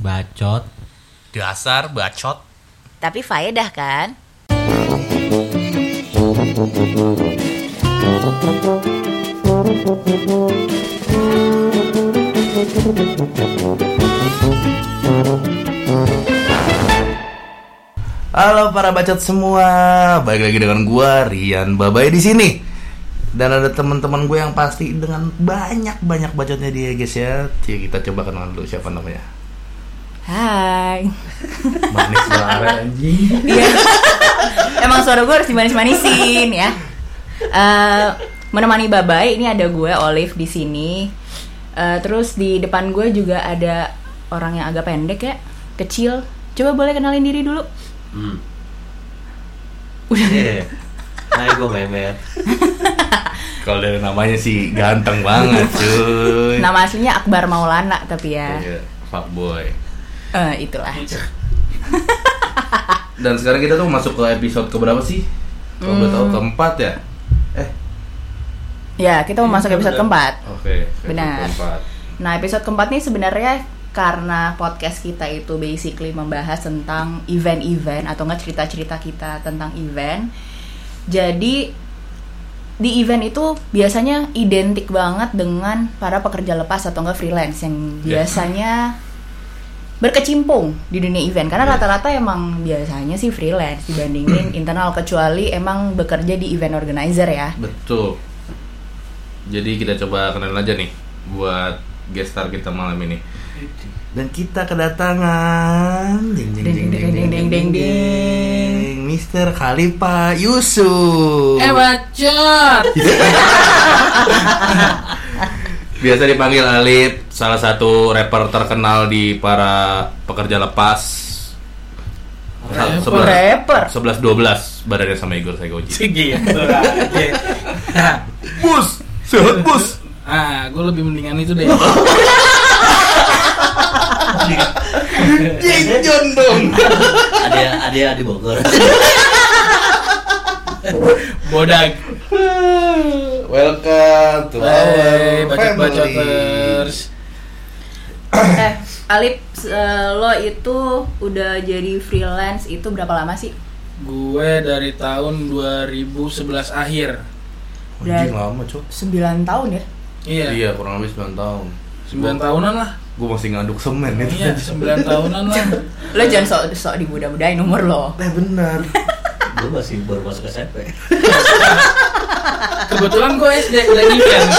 Bacot. Dasar bacot. Tapi faedah kan? Halo para bacot semua, balik lagi dengan gua Rian Babai di sini. Dan ada teman-teman gue yang pasti dengan banyak banyak bacotnya dia guys ya. Cie, kita coba kenalan dulu siapa namanya. Hai. Manis banget anjing. Iya. Emang suara gue harus dimanis-manisin ya. Eh, menemani Babai ini ada gue Olive di sini. Eh, terus di depan gue juga ada orang yang agak pendek ya, kecil. Coba boleh kenalin diri dulu. Hmm. Udah. Iya. Hai, gue Memet. Kalau dari namanya sih ganteng banget cuy. Nama aslinya Akbar Maulana tapi ya. Iya, fuckboy. Eh, itulah. Dan sekarang kita tuh masuk ke episode keberapa sih? Kalau boleh tahu keempat ya? Eh, Ya, kita mau masuk episode keempat. oke. episode Benar. Keempat. Nah, episode keempat ini sebenarnya karena podcast kita itu basically membahas tentang event-event atau enggak cerita-cerita kita tentang event. Jadi di event itu biasanya identik banget dengan para pekerja lepas atau enggak freelance yang Ya. biasanya berkecimpung di dunia event karena Ya. rata-rata emang biasanya sih freelance dibandingin internal kecuali emang bekerja di event organizer ya. Betul. Jadi kita coba kenalin aja nih buat guest star kita malam ini. Dan kita kedatangan ding ding ding ding ding ding ding ding Mister Khalifa Yusuf. Eh bacot. Biasa dipanggil Alip, salah satu rapper terkenal di para pekerja lepas. Rapper. Rapper. 11 12 badannya sama Igor Sagoji. Gitu. Bus, sehat bus. ah, gue lebih mendingan itu deh. Jinjon dong. Ada ada di Bogor. Bodag. Welcome to Hey, our bacot family. bacoters. Eh, Alip, eh, lo itu udah jadi freelance itu berapa lama sih? Gue dari tahun 2011 akhir. Anjing lama, Cok. 9 tahun ya? Iya. Iya, kurang lebih 9 tahun. 9 tahunan lah. Gue masih ngaduk semen itu. Iya, 9 tahunan lah. Lo jangan sok sok dimudah-mudahin umur lo. Eh benar. gue masih baru masuk SMP. Kebetulan gue SD udah event.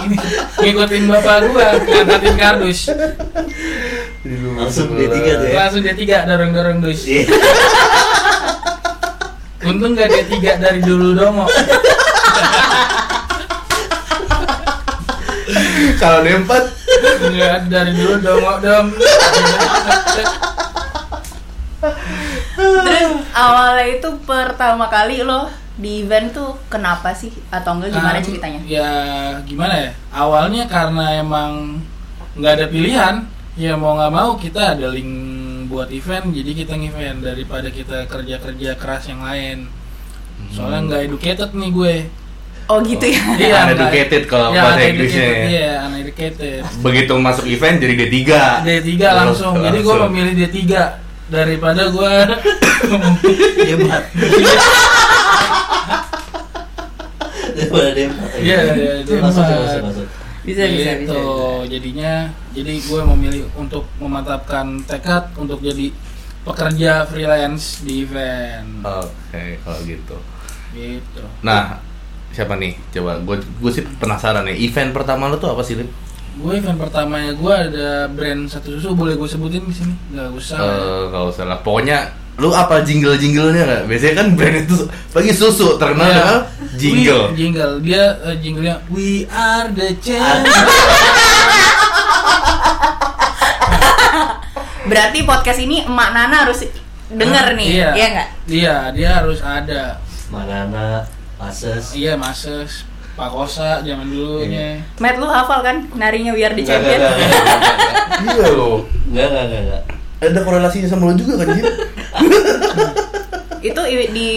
Ini ngikutin bapak gue ngangkatin kardus. Langsung D3 tuh ya. Langsung dia tiga dorong-dorong dus. Iya. Untung gak dia tiga dari dulu domo. Kalau dia empat, Enggak dari dulu domo dom. Terus awalnya itu pertama kali lo di event tuh kenapa sih? Atau enggak gimana Um, ceritanya? Ya gimana ya? Awalnya karena emang nggak ada pilihan. Ya mau nggak mau kita ada link buat event, jadi kita event daripada kita kerja kerja keras yang lain. Soalnya nggak educated nih gue. Oh gitu ya. Iya, Uneducated nggak- kalau ya, bahasa Inggrisnya. Iya, uneducated. begitu masuk event jadi D3. D3 langsung. Jadi gue memilih D3 daripada gue Hebat. Daripada dia empat. Iya, iya, dia Masuk empat. masuk masuk. Bisa bisa gitu. bisa. Jadinya jadi gue memilih untuk memantapkan tekad untuk jadi pekerja freelance di event. Oke, kalau gitu. Gitu. Nah, siapa nih? Coba gue gue sih penasaran nih. Event pertama lo tuh apa sih, Lip? Gue event pertamanya gue ada brand satu susu boleh gue sebutin di sini? Gak usah. Eh, kalau salah pokoknya lu apa jingle-jinglenya nggak? Biasanya kan brand itu bagi susu terkenal Iya. dengan jingle. We- jingle. Dia eh, jinglenya We are the champ. Berarti podcast ini Emak Nana harus denger nih, Iya. iya nggak? Iya, dia harus ada. Manana, Pases. Iya, Mases, Pak Kosa zaman dulunya. Matt lu hafal kan narinya biar di champion? nggak, nggak. Iya lo. Enggak, enggak, enggak, enggak. Ada korelasinya sama lo juga kan, Jim? itu di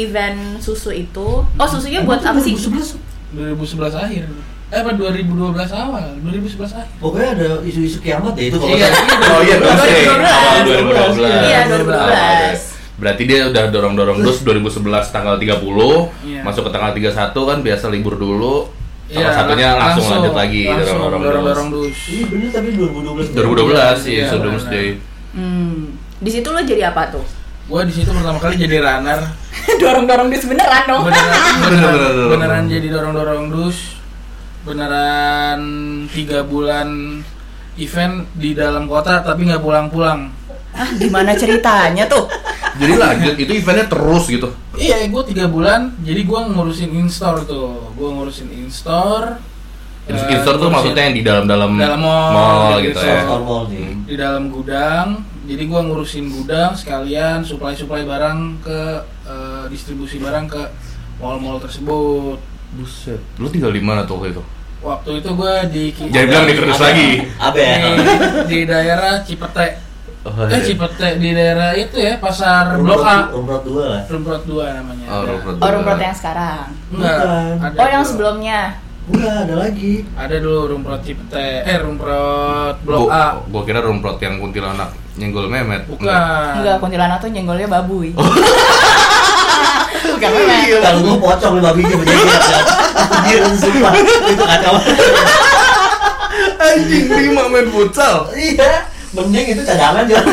event susu itu. Oh, susunya buat apa sih? 2011 akhir. Eh apa 2012 awal, 2011 akhir. Pokoknya ada isu-isu kiamat ya itu kalau Iya, salah. Oh iya, 2012. awal 2012. Iya, 2012. Berarti dia udah dorong-dorong dus 2011 tanggal 30, Iya. masuk ke tanggal 31 kan biasa libur dulu. Salah Iya, satunya lang- langsung, lanjut lagi langsung dorong-dorong dus. dus. Iya bener tapi 2012. 2012 sih, Iya, sebelum. Day. Hmm. Di situ lo jadi apa tuh? Gua di situ pertama kali jadi runner. Dorong-dorong dus beneran dong. Beneran, Bener, beneran, bener, bener. beneran jadi dorong-dorong dus. Beneran tiga bulan event di dalam kota tapi nggak pulang-pulang. Ah, gimana ceritanya tuh? Jadi lanjut itu eventnya terus gitu. Iya, gue tiga bulan. Jadi gue ngurusin in-store tuh. Gue ngurusin in-store. In- eh, In-store tuh ngurusin maksudnya yang di dalam-dalam Dalam mall, mall gitu. gitu ya. Nih. di dalam gudang. Jadi gue ngurusin gudang sekalian supply-supply barang ke eh, distribusi barang ke mall-mall tersebut. Buset. Lu tinggal di mana tuh waktu itu? Waktu itu gue di Jangan bilang di lagi. Abe. di, di daerah Cipete. Oh, Eh iya. Cipete di daerah itu ya pasar Blok A. Rumrot 2 lah. Rumprot 2 namanya. Oh, Rumprot Oh, rumput yang sekarang. Enggak. Bukan. ada Oh, yang dulu. sebelumnya. Enggak, ada lagi. Ada dulu Rumprot Cipete. Eh Rumprot Blok Gua- A. Gua kira rumprot yang kuntilanak nyenggol memet. Bukan. Enggak, kuntilanak tuh nyenggolnya babuy. Oh. Bukan memet. Kalau gua pocong lima biji menjadi Anjir, sumpah. Itu kacau. Anjing lima main futsal. Iya. Mending itu cadangan ya.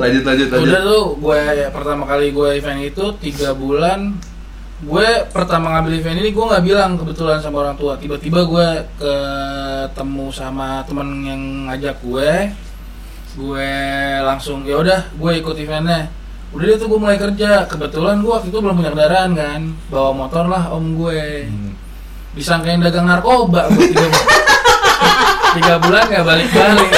lanjut lanjut lanjut. Udah tuh gue pertama kali gue event itu tiga bulan. Gue pertama ngambil event ini gue nggak bilang kebetulan sama orang tua. Tiba-tiba gue ketemu sama temen yang ngajak gue. Gue langsung ya udah gue ikut eventnya. Udah deh tuh gue mulai kerja. Kebetulan gue waktu itu belum punya kendaraan kan? Bawa motor lah om gue. Hmm. disangkain dagang narkoba gue tiga, bu- tiga bulan gak balik-balik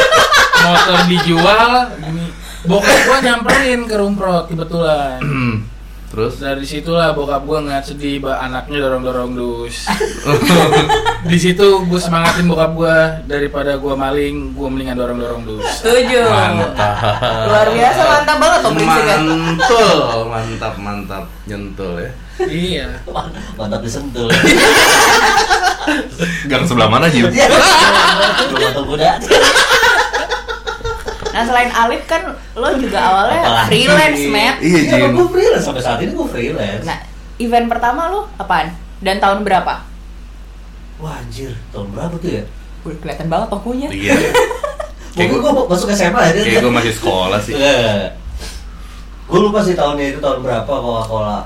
motor dijual gini bokap gue nyamperin ke rumprot kebetulan Terus dari situlah bokap gue ngeliat sedih bah anaknya dorong dorong dus di situ gue semangatin bokap gue daripada gue maling gue mendingan dorong dorong dus Setuju. mantap. Luar biasa mantap banget tuh. Mantul, mantap mantap nyentul ya. iya Mantap disentuh. Gang sebelah mana Jim? Iya. Kuda. Nah selain Alif kan lo juga awalnya Apalagi? freelance, Matt. Iya Iya, Jim. gue freelance sampai saat ini gue freelance. Nah, event pertama lo apaan? Dan tahun berapa? Wah anjir, tahun berapa tuh ya? Udah kelihatan banget tokonya. Iya. Kayak Pokoknya gue gue masuk SMA aja. kayak gue masih sekolah sih. Gue lupa sih tahunnya itu tahun berapa Coca-Cola.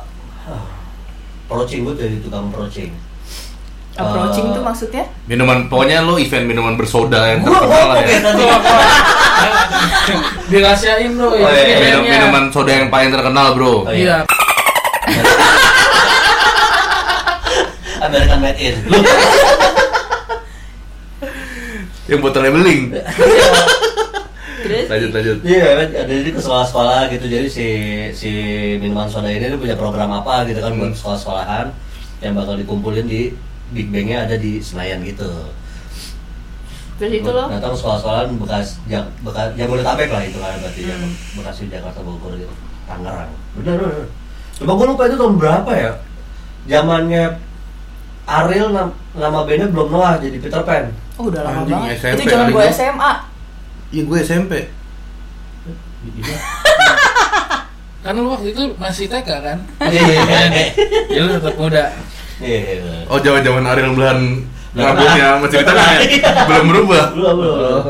Approaching gue dari tukang approaching. Approaching Eh, tuh maksudnya? Minuman pokoknya lu event minuman bersoda yang terkenal lah ya. tadi. dirahasiain bro Oh, iya, iya. Minum, eventnya. minuman soda yang paling terkenal bro. Oh, iya. iya American made in. Yang botolnya beling. Terus? Lanjut lanjut. Iya, ada jadi ke sekolah-sekolah gitu. Jadi si si minuman soda ini dia punya program apa gitu kan buat Hmm. sekolah-sekolahan yang bakal dikumpulin di Big Bang-nya ada di Senayan gitu. Terus itu lo? Datang sekolah-sekolahan bekas jak, bekas Jabodetabek lah itu kan berarti ya. Hmm. Bekasi Jakarta Bogor gitu. Tangerang. Bener bener. Coba gue lupa itu tahun berapa ya? Zamannya Ariel nam- nama bandnya belum Noah jadi Peter Pan. Oh udah lama Anjing, banget. SMP itu zaman kali gue gua. SMA. Iya gue SMP. kan lu waktu itu masih TK kan Iya iya iya. ya lu tetap muda Iya, iya. Oh zaman Ariel Belahan rambutnya masih di tengah ya? belum berubah. Belum, belum.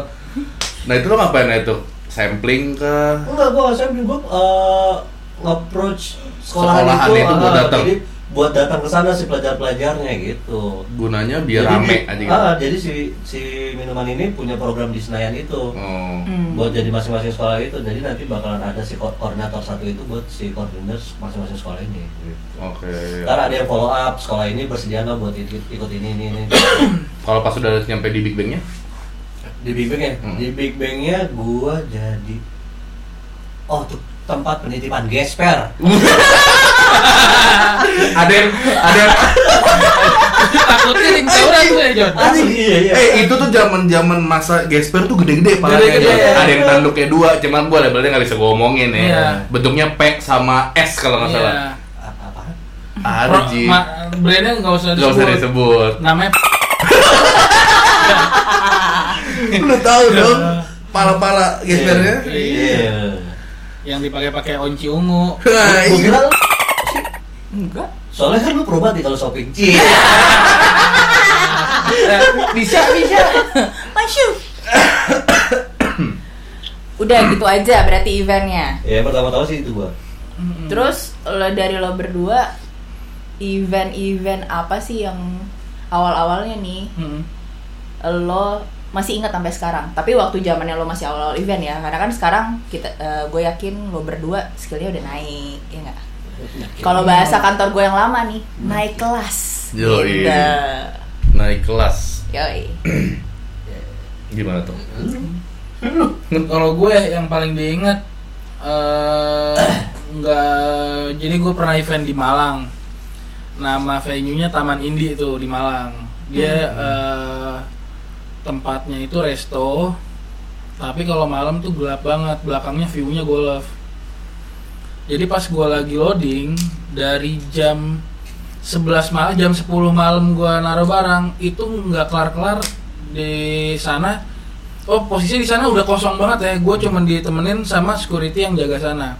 Nah itu lo ngapain ya itu? Sampling ke Enggak, gua SMP gua uh, nge-approach sekolahan, Sekolahan itu, itu buat ah, datang. Jadi buat datang ke sana si pelajar-pelajarnya gitu. gunanya biar Jadi rame aja gitu. Ah, jadi si si minuman ini punya program di Senayan itu. Oh. Hmm. Buat jadi masing-masing sekolah itu. Jadi nanti bakalan ada si ko- koordinator satu itu buat si koordinator masing-masing sekolah ini. Gitu. Oke. Ntar ada yang follow up sekolah ini bersedia nggak buat ikut, ikut ini ini ini. Kalau pas sudah nyampe di Big Bang-nya? di Big Bang ya? Hmm. Di Big Bang-nya gua jadi Oh, tuh tempat penitipan gesper. ada yang ada yang takutnya ring tawuran tuh ya John Asli iya iya. eh itu tuh zaman zaman masa Gesper tuh gede-gede palanya Gede-gede, John. ya. ada yang tanduknya dua cuman gua labelnya nggak bisa gua omongin ya Iya. bentuknya P sama S kalau nggak salah iya? Ada Ji. ma- brandnya nggak usah Gak usah disebut. disebut. Namanya Lu tahu dong pala-pala gespernya? Iya. Yang dipakai-pakai onci ungu. Nah, Gua iya. Enggak. soalnya kan lu perubahan nih kalau shopping. Cie. Bisa, bisa. Masuk. Udah gitu aja berarti eventnya. Ya pertama-tama sih itu gua. Terus lo dari lo berdua event-event apa sih yang awal-awalnya nih Mm. lo masih ingat sampai sekarang? Tapi waktu zamannya lo masih awal-awal event ya, karena kan sekarang kita gue yakin lo berdua skillnya udah naik, ya nggak? Kalau bahasa kantor gue yang lama nih, naik kelas. Yoi. Gitu. Naik kelas. Yoi. Gimana tuh? Kalau gue yang paling diingat eh nggak jadi gue pernah event di Malang. Nama venue-nya Taman Indi itu di Malang. Dia eh, tempatnya itu resto. Tapi kalau malam tuh gelap banget, belakangnya view-nya golf. Jadi pas gue lagi loading dari jam 11 malam jam 10 malam gua naruh barang itu nggak kelar-kelar di sana oh posisi di sana udah kosong banget ya gue cuman ditemenin sama security yang jaga sana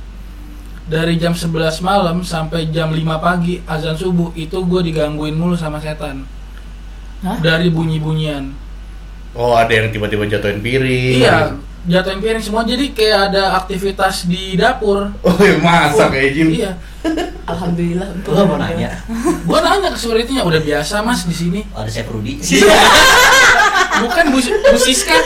dari jam 11 malam sampai jam 5 pagi azan subuh itu gue digangguin mulu sama setan Hah? dari bunyi-bunyian Oh ada yang tiba-tiba jatuhin piring. iya jatuhin piring semua jadi kayak ada aktivitas di dapur Oh ya masak ya Jim. iya Alhamdulillah. Nggak mau nanya. gue nanya ke security-nya udah biasa mas di sini Ada Chef Rudy. bukan bu, bu Siska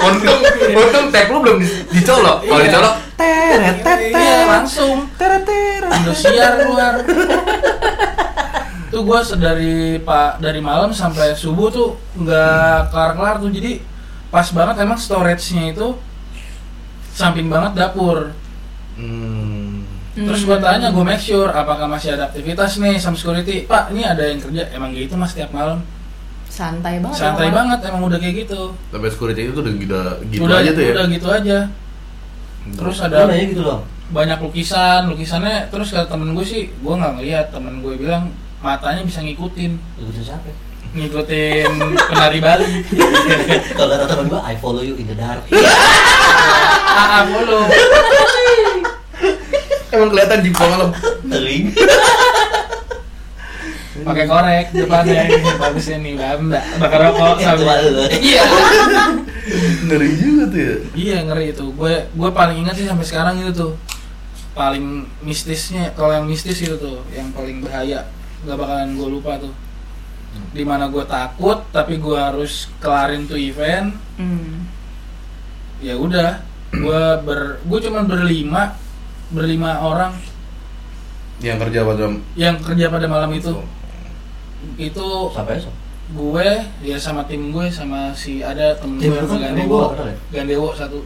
Untung, untung tag lu belum di- dicolok. Kalau Iya. dicolok, teret iya langsung Indosiar keluar tuh gue dari pak dari malam sampai subuh tuh nggak kelar kelar tuh jadi pas banget emang storage-nya itu samping banget dapur Hmm. terus gue tanya gue make sure apakah masih ada aktivitas nih sama security pak ini ada yang kerja emang gitu mas tiap malam Santai banget. santai orang-orang. banget emang udah kayak gitu Tapi security itu udah gitu, gitu udah aja tuh ya. udah gitu aja terus Lu ada nanya gitu loh. banyak lukisan lukisannya terus kata temen gue sih gue nggak ngeliat temen gue bilang matanya bisa ngikutin Lu bisa siapa? ngikutin penari Bali Kalau kata teman gua, I follow you in the dark. ah follow Emang kelihatan di malam. Tering. pakai korek depannya bagusnya nih mbak mbak bakar rokok lu. iya Ngeri juga tuh ya. iya ngeri itu gue gue paling ingat sih sampai sekarang itu tuh paling mistisnya kalau yang mistis itu tuh yang paling bahaya nggak bakalan gue lupa tuh di mana gue takut tapi gue harus kelarin tuh event Hmm. ya udah gue ber gue cuma berlima berlima orang Yang kerja pada yang kerja pada malam itu itu Sampai esok. gue ya sama tim gue sama si ada temen Tim gue kan Gandewo ya? Gandewo satu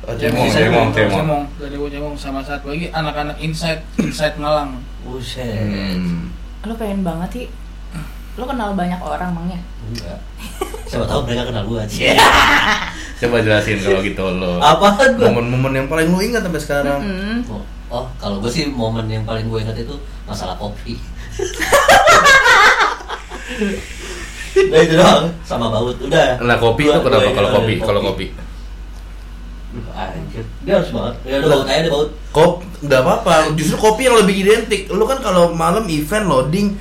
Oh, cemong, cemong, Cemong, cemong. Cemong, Gandewo Cemong sama satu lagi anak-anak inside inside Malang Buset. Hmm. Lo pengen banget sih. Lo kenal banyak orang emangnya? Enggak. Siapa tahu mereka kenal gua aja. Coba jelasin kalau gitu lo. Gua? Momen-momen yang paling lu ingat sampai sekarang. Hmm. Oh, oh, kalau gue sih momen yang paling gue ingat itu masalah kopi. nah itu doang sama baut udah. Nah, kopi itu kenapa kalau kopi? Kalau kopi. Anjir, dia harus banget. Ya ada baut aja baut. Kop, nggak apa-apa. Justru kopi yang lebih identik. Lu kan kalau malam event loading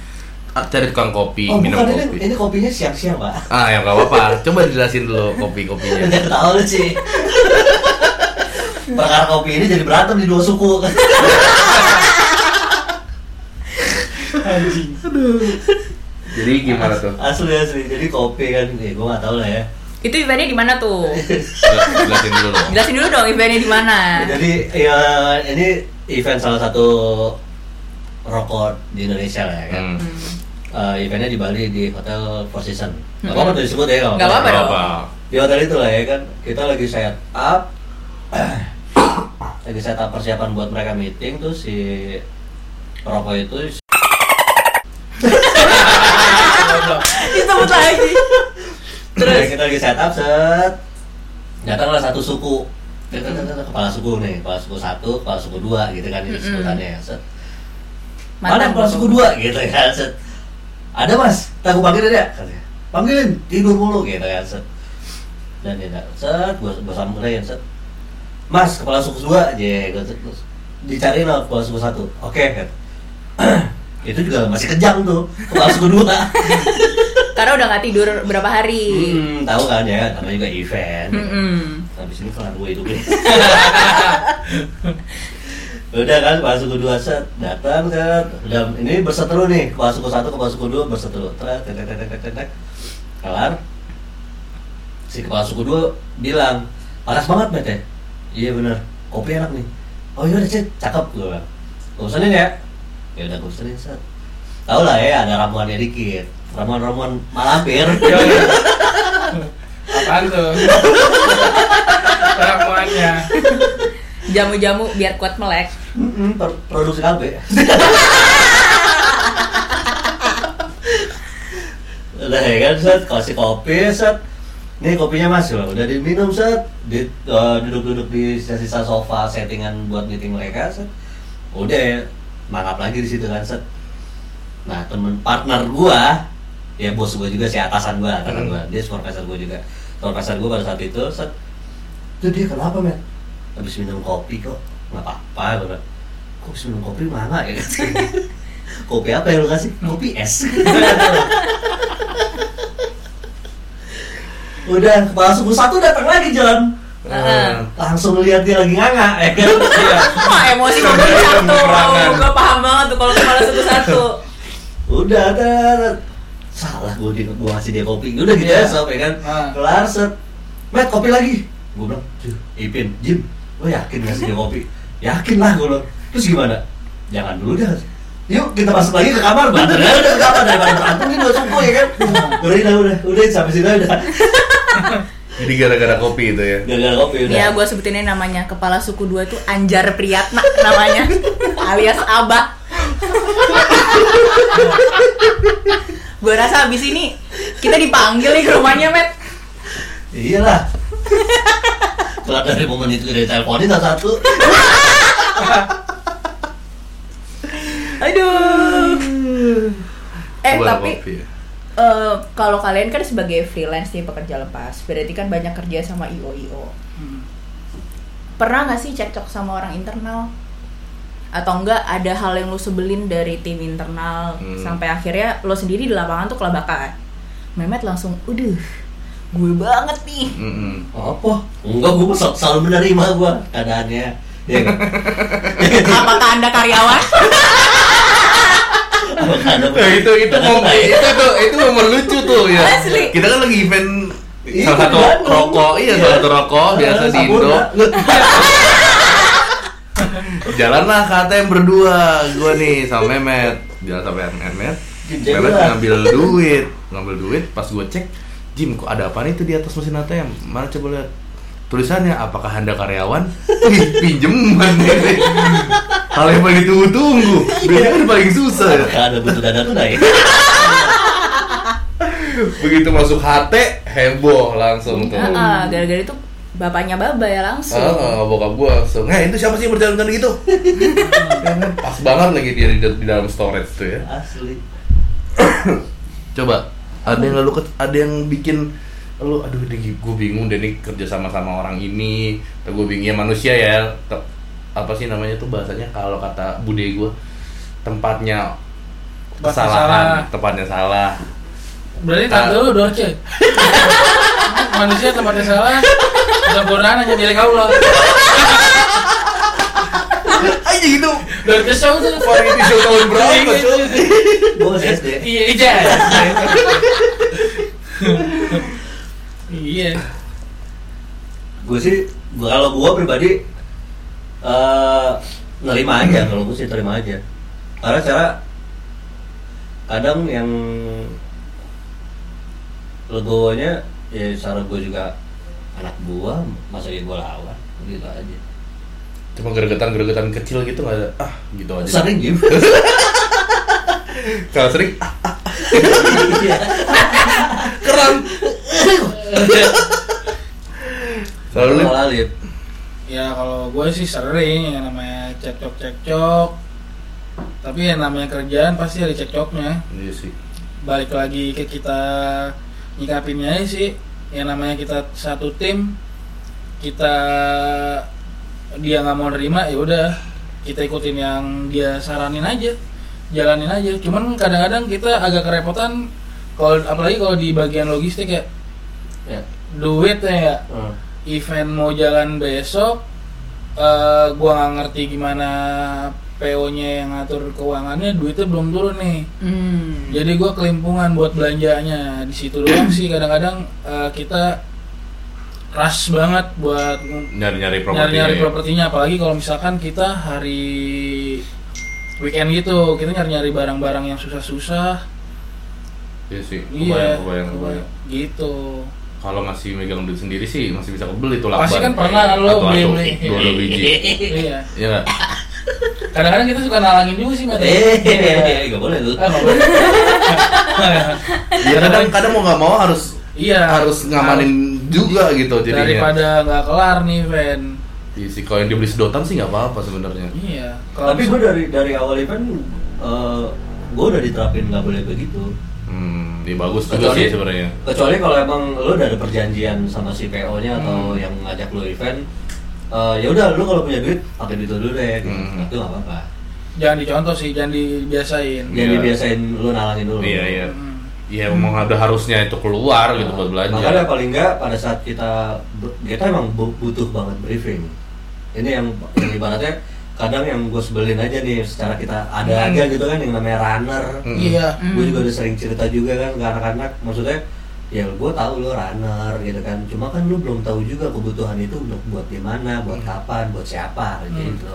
ah, cari tukang kopi, Oh minum bukan ini, kopi. ini kopinya siang-siang pak. Ah, ya nggak apa-apa. Coba dijelasin dulu kopi-kopinya. Udah tahu lu sih. Perkara kopi ini jadi berantem di dua suku. anjing Jadi gimana tuh? Asli asli. Jadi kopi kan, nih gue nggak tahu lah ya. Itu eventnya di mana tuh? Jel- Jelasin dulu dong. Jelasin dulu dong eventnya di mana. Jadi ya ini event salah satu rokok di Indonesia lah ya kan. Hmm. Eh, eventnya di Bali di Hotel Four Seasons. Gak Hmm. apa-apa tuh disebut ya Nggak apa-apa Nggak dong. apa. Di hotel itu lah ya kan. Kita lagi set up. lagi set up persiapan buat mereka meeting tuh si rokok itu Disebut lagi. Terus? Kita lagi set. Up set. Datanglah satu suku. Kepala suku nih, kepala suku satu, kepala suku dua gitu kan ini sebutannya. Set. Mana kepala suku dua? Gitu kan set. Ada mas? Tak ya katanya. Panggilin tidur mulu gitu kan set. Dan dia datang set. Gue gue samperin set. Mas kepala suku dua aja gue set terus dicariin lah kepala suku satu. Oke kan itu juga masih kejang tuh kepala suku dua Karena udah nggak tidur berapa hari. hmm, tahu kan ya karena juga event. Mm-mm. habis ini kelar gue itu udah kan kepala suku dua set datang set. Udah ini berseteru nih kepala suku satu kepala suku dua berseteru. Tek tek tek tek tek tek, kelar. Si kepala suku dua bilang panas banget bet ya iya bener. Kopi enak nih. Oh iya udah cek cakep gue bilang. Gue pesenin ya. Ya udah gue pesenin set. Tau lah ya ada ramuannya dikit ramuan-ramuan malampir Apaan tuh? Ramuannya. Jamu-jamu biar kuat melek. Mm-mm, per- produksi kalbe. udah ya kan set kasih kopi set nih kopinya mas loh udah diminum set di, eh, duduk-duduk di sisa sofa settingan buat meeting mereka set udah ya mangap lagi di situ kan set nah temen partner gua ya bos gua juga si atasan gua atasan Hmm. gua dia supervisor gua juga supervisor gua pada saat itu set itu dia kenapa men habis minum kopi kok nggak apa-apa bilang. kok habis minum kopi mana ya kopi apa yang lu kasih kopi es udah kepala suku satu datang lagi John Heeh. langsung lihat dia lagi nganga ya kan Iya. Wah, emosi ada satu. peperangan. Gue paham banget tuh kalau kepala suku satu. udah tet. Salah gue di gue ngasih dia kopi. Udah gitu ya Iya. sob ya kan? Ah. kelar set. Met kopi lagi. Gue bilang "Cuy, Ipin Jim lo yakin ngasih dia kopi. Yakin lah gue bilang. Terus gimana? Jangan dulu dah yuk kita masuk lagi ke kamar. Banter ya udah ke kamar daripada berantem ini dua suku ya kan? Udah udah udah. Udah sampai sini udah Jadi gara-gara kopi itu ya. gara-gara kopi udah. Ya, gue sebutinnya namanya. Kepala suku dua itu Anjar Priyatna namanya, alias Abah. gue rasa abis ini kita dipanggil nih ke rumahnya, Met. iyalah setelah dari momen itu dari teleponin satu Aduh. Eh, Buat tapi kopi ya. eh, kalau kalian kan sebagai freelance nih pekerja lepas, berarti kan banyak kerja sama IO IO. Hmm. Pernah nggak sih cekcok sama orang internal? Atau enggak ada hal yang lu sebelin dari tim internal Hmm. sampai akhirnya lo sendiri di lapangan tuh kelabakan. Memet langsung, udah, gue banget nih. Mm-mm. apa enggak gue sel- selalu menerima gue keadaannya ya? Apakah anda karyawan? Nah, itu itu momen itu itu itu momen lucu tuh ya. Asli. Kita kan lagi event Iya, salah satu rokok, iya Iya. salah satu rokok biasa di Indo. Jalanlah ke ATM berdua, gua nih sama Memet. Jalan sampai Memet. Jalan. Memet ngambil duit, ngambil duit. Pas gua cek, Jim kok ada apa nih tuh di atas mesin ATM? Mana coba lihat tulisannya apakah anda karyawan? Pinjeman nih. Hal yang paling ditunggu-tunggu. Biasanya kan paling susah ya. Ada butuh dana tunai Begitu masuk HT heboh langsung tuh. Heeh, gara-gara itu bapaknya Baba ya langsung. Ah, bokap gua langsung, "Eh, itu siapa sih yang berjalan gitu?" Pas banget lagi dia di, di dalam storage tuh ya. asli Coba, ada yang lalu ada yang bikin lu aduh gue bingung deh nih kerja sama sama orang ini atau gue bingung ya manusia ya te- apa sih namanya tuh bahasanya kalau kata bude gue tempatnya kesalahan salah. tempatnya salah Berarti Ah. tante lu dorce. Manusia tempatnya salah. Sempurnaan hanya milik Allah. aja gitu Dorce show tuh. variety show tahun berapa cuy gue masih SD Iya, iya. Iya. gue sih gua kalau gue pribadi eh nerima aja kalau gue sih terima aja karena cara kadang yang legonya ya cara gue juga anak gua masa ya gue lawan? Gitu aja. Cuma geregetan-geregetan kecil gitu nggak ada ah gitu aja. Sering Jim. Kalau sering ah, keren. Kalau Lip, Ya kalau gue sih sering yang namanya cekcok-cekcok. Tapi yang namanya kerjaan pasti ada cekcoknya. Iya sih. balik lagi ke kita nyikapinnya sih yang namanya kita satu tim kita dia nggak mau nerima ya udah kita ikutin yang dia saranin aja jalanin aja cuman kadang-kadang kita agak kerepotan kalau apalagi kalau di bagian logistik ya Ya. duit ya Hmm. event mau jalan besok eh gua nggak ngerti gimana PO-nya yang ngatur keuangannya duitnya belum turun nih Hmm. jadi gua kelimpungan buat belanjanya di situ doang sih kadang-kadang eh, kita rush banget buat Nyari-nyari properti. nyari-nyari propertinya apalagi kalau misalkan kita hari weekend gitu kita nyari-nyari barang-barang yang susah-susah Iya sih. iya Kebayang, kebayang, kebayang. gitu Kalau masih megang duit sendiri sih masih bisa kebeli tuh Pasti lakban. kan pernah kan lo beli-beli. Dua dua biji. iya Iya? Kadang-kadang kita suka nalangin juga sih Mat. Eh, nggak boleh tuh. Ah, nggak boleh. Iya kadang kadang mau nggak mau harus iya harus ngamanin juga gitu jadinya. daripada nggak kelar nih Ven Iya sih kalau yang dibeli sedotan sih nggak apa-apa sebenarnya. iya Tapi gue dari dari awal event, eh gue udah diterapin nggak boleh begitu. Hmm, ya bagus juga sih sebenarnya. kecuali kalau emang lo udah ada perjanjian sama si PO-nya atau yang ngajak lo event, eh, ya udah lo kalau punya duit pakai duit dulu deh, gitu. Hmm. itu nggak apa-apa. jangan dicontoh sih jangan dibiasain Iya. Jadi biasain lo nalangin dulu. Iya iya. Hmm. Iya emang ada harusnya itu keluar gitu buat belanja. Makanya paling nggak pada saat kita kita emang bu- butuh banget briefing. Ini yang, yang ibaratnya kadang yang gue sebelin aja nih secara kita ada Hmm. aja gitu kan yang namanya runner. Hmm. iya Gue juga udah sering cerita juga kan ke anak-anak. Maksudnya ya gue tahu lo runner gitu kan. Cuma kan lo belum tahu juga kebutuhan itu untuk buat di mana, buat kapan, buat siapa gitu.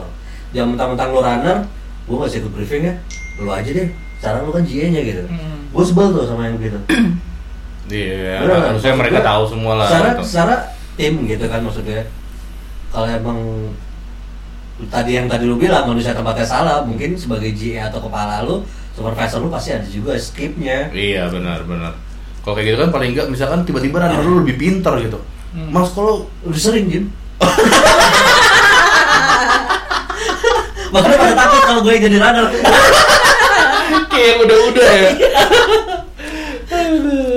Jangan mentang-mentang lo runner, gue masih ikut briefing ya. Lo aja deh. Sekarang lo kan GA-nya gitu. Hmm. Gue sebel tuh sama yang gitu. Iya, Bener nggak? harusnya Maksud mereka tahu semua lah. Secara, gitu. secara tim gitu kan maksudnya. Kalau emang tadi yang tadi lu bilang manusia tempatnya salah, mungkin sebagai GA atau kepala lu, supervisor lu pasti ada juga skipnya. Iya benar benar. Kalau kayak gitu kan paling enggak misalkan tiba-tiba runner lu lebih pintar gitu. Hmm. Mas kalau Udah sering Jim. Makanya pada takut kalau gue jadi runner. kayak udah-udah ya.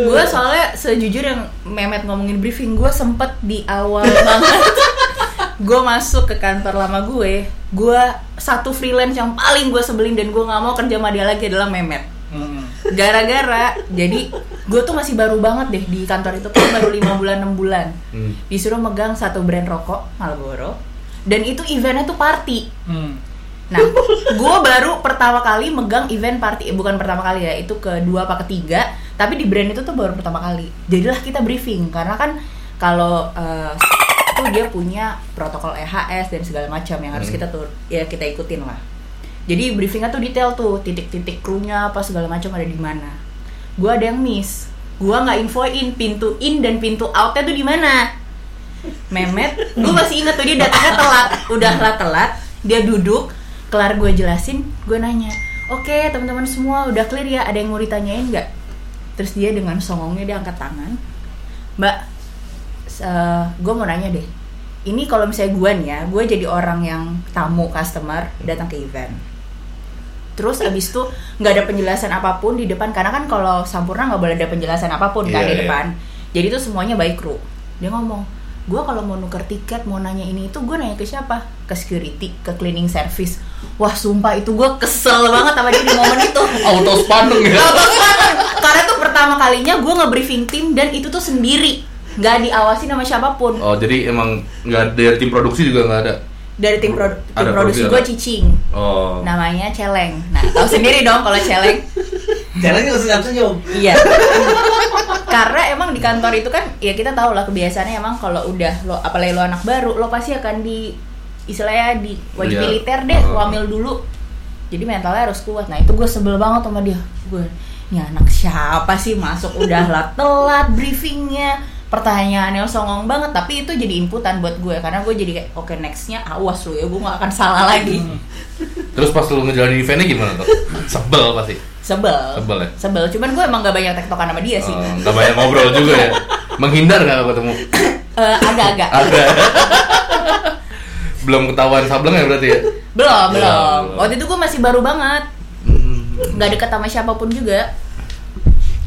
gue soalnya sejujur yang Memet ngomongin briefing gue sempet di awal banget gue masuk ke kantor lama gue gue satu freelance yang paling gue sebelin dan gue nggak mau kerja sama dia lagi adalah Memet Hmm. Gara-gara jadi gue tuh masih baru banget deh di kantor itu kan baru lima bulan enam bulan Hmm. disuruh megang satu brand rokok Marlboro dan itu eventnya tuh party Hmm. Nah, gue baru pertama kali megang event party, eh, bukan pertama kali ya, itu kedua apa ketiga, tapi di brand itu tuh baru pertama kali. Jadilah kita briefing, karena kan kalau eh, itu dia punya protokol EHS dan segala macam yang harus Hmm. kita tuh ya kita ikutin lah. Jadi briefingnya tuh detail tuh, titik-titik krunya apa segala macam ada di mana. Gue ada yang miss, gue nggak infoin pintu in dan pintu outnya tuh di mana. Memet, gue masih inget tuh dia datangnya telat, udah lah telat, dia duduk, kelar gue jelasin, gue nanya, oke teman-teman semua udah clear ya, ada yang mau ditanyain nggak? Terus dia dengan songongnya dia angkat tangan, Mbak, gue mau nanya deh, ini kalau misalnya gue nih ya, gue jadi orang yang tamu customer datang ke event. Terus abis itu nggak ada penjelasan apa pun di depan karena kan kalau sampurna nggak boleh ada penjelasan apa pun kan Iya, di iya. depan. Jadi itu semuanya baik kru. Dia ngomong, gue kalau mau nuker tiket mau nanya ini itu gue nanya ke siapa? Ke security, ke cleaning service. Wah sumpah itu gue kesel banget sama dia di momen itu. Auto spandung ya. Karena tuh pertama kalinya gue nge-briefing tim dan itu tuh sendiri, nggak diawasi sama siapa pun. Oh jadi emang nggak dari tim produksi juga nggak ada. Dari tim, pro- tim Ada produksi produksi gue cicing, Oh. namanya Celeng. Nah tahu sendiri dong kalau Celeng. Jalannya harus senyum senyum. Iya. Karena emang di kantor itu kan ya kita tahu lah kebiasaannya emang kalau udah lo apalagi lo anak baru lo pasti akan di istilahnya di wajib Iya. militer deh, Oh. wamil dulu. Jadi mentalnya harus kuat. Nah itu gue sebel banget sama dia. Gue, ini anak siapa sih masuk udah lah telat briefingnya, pertanyaannya songong banget. Tapi itu jadi inputan buat gue karena gue jadi kayak oke nextnya awas lo ya gue gak akan salah lagi. Terus pas lu ngejalanin eventnya gimana tuh? Sebel pasti. Sebel. Sebel ya? Sebel. Cuman gue emang gak banyak tektokan sama dia sih. Oh, nggak banyak ngobrol juga ya. Menghindar nggak ketemu? Eh, agak-agak. Ada. belum ketahuan sableng ya berarti ya Belum, Belum, belum. Waktu itu gue masih baru banget. Hmm. Nggak deket sama siapa pun juga.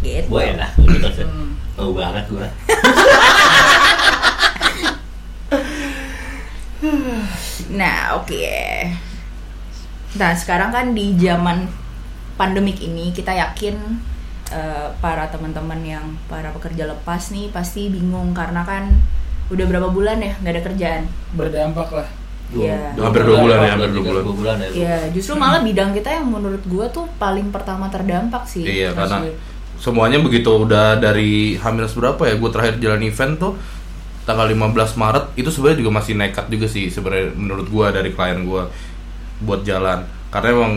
Gitu. Gue enak, Hmm. Tahu banget gue. Nah, oke. Nah, sekarang kan di zaman pandemik ini kita yakin eh, para teman-teman yang para pekerja lepas nih pasti bingung karena kan udah berapa bulan ya nggak ada kerjaan. berdampak lah Iya. Hampir dua bulan ya, hampir dua bulan. Ya. Ya, justru malah bidang kita yang menurut gua tuh paling pertama terdampak sih. Iya karena. Semuanya begitu udah dari hamil berapa ya gue terakhir jalan event tuh tanggal 15 Maret itu sebenarnya juga masih nekat juga sih sebenarnya menurut gue dari klien gue buat jalan. Karena emang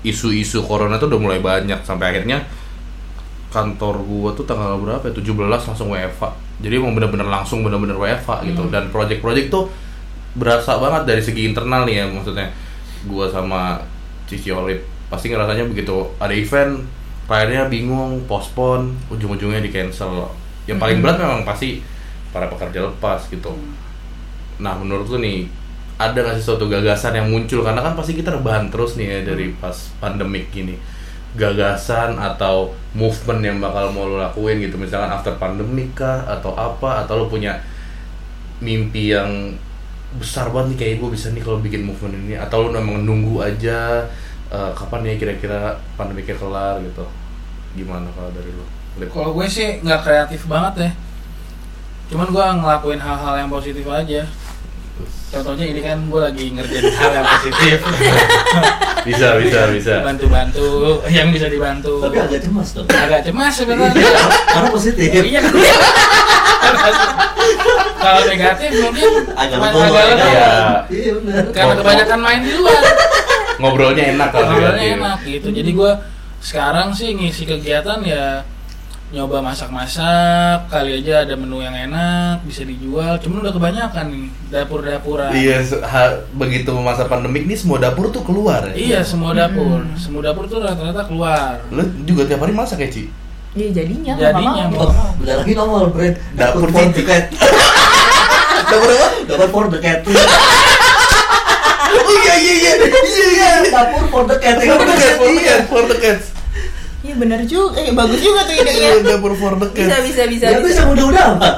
isu-isu corona tuh udah mulai banyak sampai akhirnya kantor gue tuh tanggal berapa ya 17 langsung WFA jadi emang bener-bener langsung bener-bener WFA gitu. Dan project-project tuh berasa banget dari segi internal nih ya maksudnya gua sama Cici Olip pasti ngerasanya begitu ada event kliennya bingung postpone ujung-ujungnya di cancel. Yang paling berat memang pasti para pekerja lepas gitu. Nah menurut lu nih ada nggak sih suatu gagasan yang muncul? Karena kan pasti kita rebahan terus nih ya dari pas pandemik gini. Gagasan atau movement yang bakal mau lo lakuin gitu. Misalkan after pandemik kah atau apa atau lo punya mimpi yang besar banget nih kayak gue bisa nih kalau bikin movement ini. Atau lo memang nunggu aja eh, kapan ya kira-kira pandemiknya kelar gitu gimana kalau dari lo Lip? kalau gue sih nggak kreatif banget ya cuman gue ngelakuin hal-hal yang positif aja contohnya ini kan gue lagi ngerjain hal yang positif bisa bisa bisa bantu-bantu yang bisa dibantu Tapi agak cemas dong. agak cemas sebenarnya Karena positif. Oh, iya kalau negatif mungkin Agak agak ya. Iya. Iya benar. karena kebanyakan main di luar ngobrolnya enak kalau ngobrolnya enak gitu jadi gue sekarang sih ngisi kegiatan ya nyoba masak-masak kali aja ada menu yang enak bisa dijual cuman udah kebanyakan nih dapur-dapuran Iya, ha- begitu masa pandemik nih semua dapur tuh keluar ya. iya semua dapur semua dapur tuh rata-rata keluar Lu juga tiap hari masak ya, Ci? Ya jadinya, Jadinya, Oh, mau. udah lagi nongol, Brand. Dapur for Cici. the cat. Dapur apa? Dapur for the cat. Oh iya iya iya. Iya iya. Dapur for the cat. For the for the cats, for the cats. Iya benar juga, eh bagus juga tuh Iya, idenya. Dapur for the Bisa cats. bisa bisa. Ya bisa. udah-udah apa?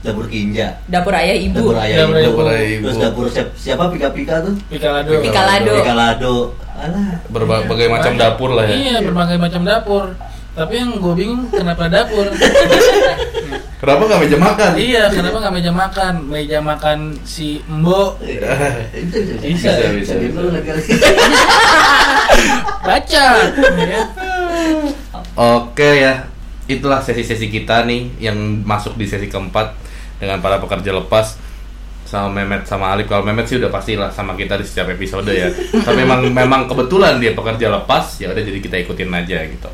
Dapur kinja. Dapur ayah ibu. Dapur ayah Dapur ibu. Dapur ayah ibu. Terus dapur siapa, siapa pika-pika tuh? pikalado Pikalado. Pikalado. Alah. Berbagai macam dapur lah ya. iya berbagai macam dapur tapi yang gue bingung kenapa dapur Kenapa nggak meja makan? iya kenapa nggak meja makan meja makan si Mbo Bisa, Bisa, bisa, bisa. baca ya. Oke ya, itulah sesi-sesi kita nih yang masuk di sesi keempat dengan para pekerja lepas sama Mehmet sama Alif. Kalau Mehmet sih udah pastilah sama kita di setiap episode ya. Tapi memang memang kebetulan dia pekerja lepas, ya udah jadi kita ikutin aja gitu.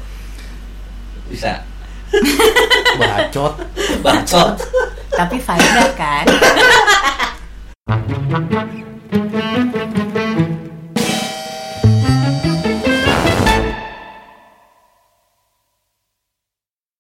Bisa. Bacot. Bacot. Tapi faedah kan?